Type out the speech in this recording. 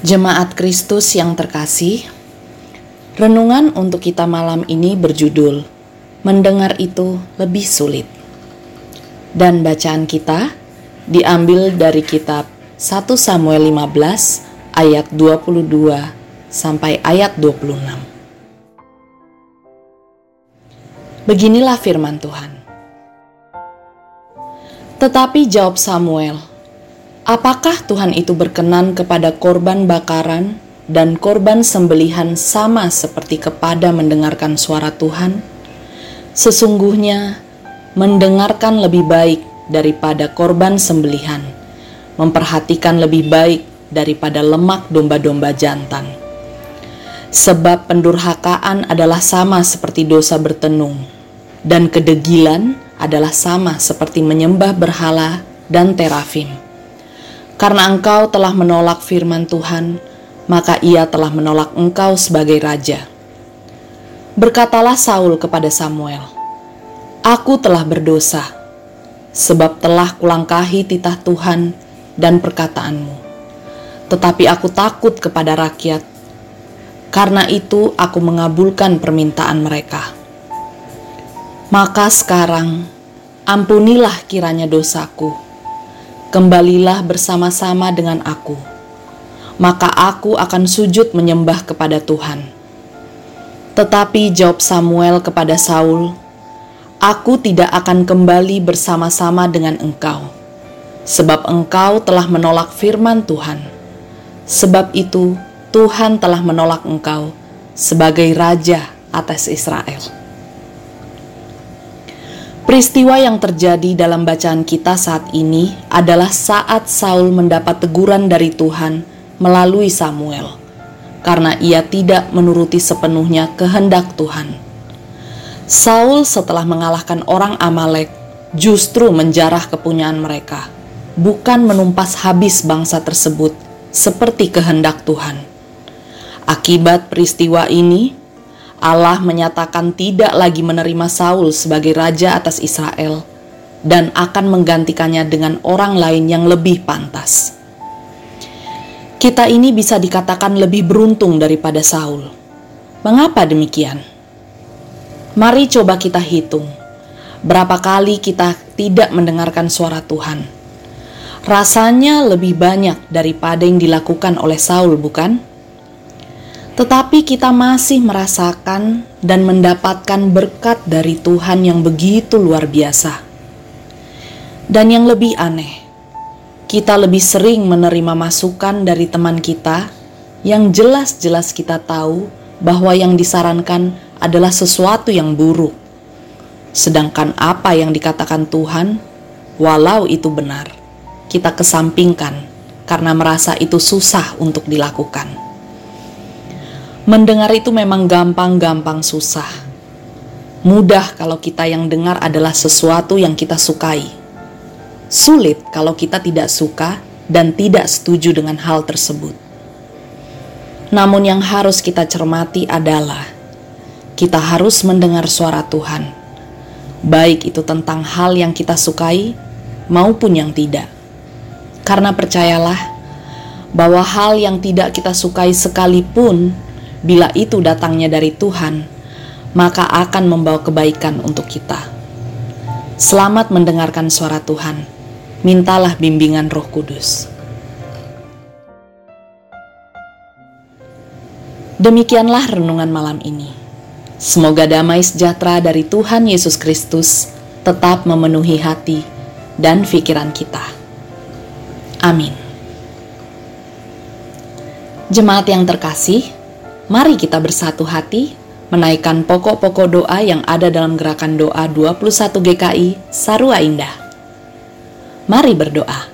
Jemaat Kristus yang terkasih, renungan untuk kita malam ini berjudul "Mendengar itu lebih sulit". Dan bacaan kita diambil dari kitab 1 Samuel 15 ayat 22 sampai ayat 26. Beginilah firman Tuhan. Tetapi jawab Samuel, Apakah Tuhan itu berkenan kepada korban bakaran dan korban sembelihan sama seperti kepada mendengarkan suara Tuhan? Sesungguhnya, mendengarkan lebih baik daripada korban sembelihan, memperhatikan lebih baik daripada lemak domba-domba jantan. Sebab pendurhakaan adalah sama seperti dosa bertenung, dan kedegilan adalah sama seperti menyembah berhala dan terafim. Karena engkau telah menolak firman Tuhan, maka ia telah menolak engkau sebagai raja. Berkatalah Saul kepada Samuel, Aku telah berdosa, sebab telah kulangkahi titah Tuhan dan perkataanmu. Tetapi aku takut kepada rakyat, karena itu aku mengabulkan permintaan mereka. Maka sekarang, ampunilah kiranya dosaku kembalilah bersama-sama dengan aku. Maka aku akan sujud menyembah kepada Tuhan. Tetapi jawab Samuel kepada Saul, Aku tidak akan kembali bersama-sama dengan engkau, sebab engkau telah menolak firman Tuhan. Sebab itu, Tuhan telah menolak engkau sebagai raja atas Israel. Peristiwa yang terjadi dalam bacaan kita saat ini adalah saat Saul mendapat teguran dari Tuhan melalui Samuel, karena ia tidak menuruti sepenuhnya kehendak Tuhan. Saul, setelah mengalahkan orang Amalek, justru menjarah kepunyaan mereka, bukan menumpas habis bangsa tersebut seperti kehendak Tuhan. Akibat peristiwa ini, Allah menyatakan tidak lagi menerima Saul sebagai raja atas Israel dan akan menggantikannya dengan orang lain yang lebih pantas. Kita ini bisa dikatakan lebih beruntung daripada Saul. Mengapa demikian? Mari coba kita hitung. Berapa kali kita tidak mendengarkan suara Tuhan? Rasanya lebih banyak daripada yang dilakukan oleh Saul, bukan? Tetapi kita masih merasakan dan mendapatkan berkat dari Tuhan yang begitu luar biasa. Dan yang lebih aneh, kita lebih sering menerima masukan dari teman kita yang jelas-jelas kita tahu bahwa yang disarankan adalah sesuatu yang buruk. Sedangkan apa yang dikatakan Tuhan, walau itu benar, kita kesampingkan karena merasa itu susah untuk dilakukan. Mendengar itu memang gampang-gampang susah. Mudah kalau kita yang dengar adalah sesuatu yang kita sukai. Sulit kalau kita tidak suka dan tidak setuju dengan hal tersebut. Namun, yang harus kita cermati adalah kita harus mendengar suara Tuhan, baik itu tentang hal yang kita sukai maupun yang tidak. Karena percayalah bahwa hal yang tidak kita sukai sekalipun bila itu datangnya dari Tuhan, maka akan membawa kebaikan untuk kita. Selamat mendengarkan suara Tuhan. Mintalah bimbingan Roh Kudus. Demikianlah renungan malam ini. Semoga damai sejahtera dari Tuhan Yesus Kristus tetap memenuhi hati dan pikiran kita. Amin. Jemaat yang terkasih, Mari kita bersatu hati menaikkan pokok-pokok doa yang ada dalam gerakan doa 21 GKI Sarua Indah. Mari berdoa.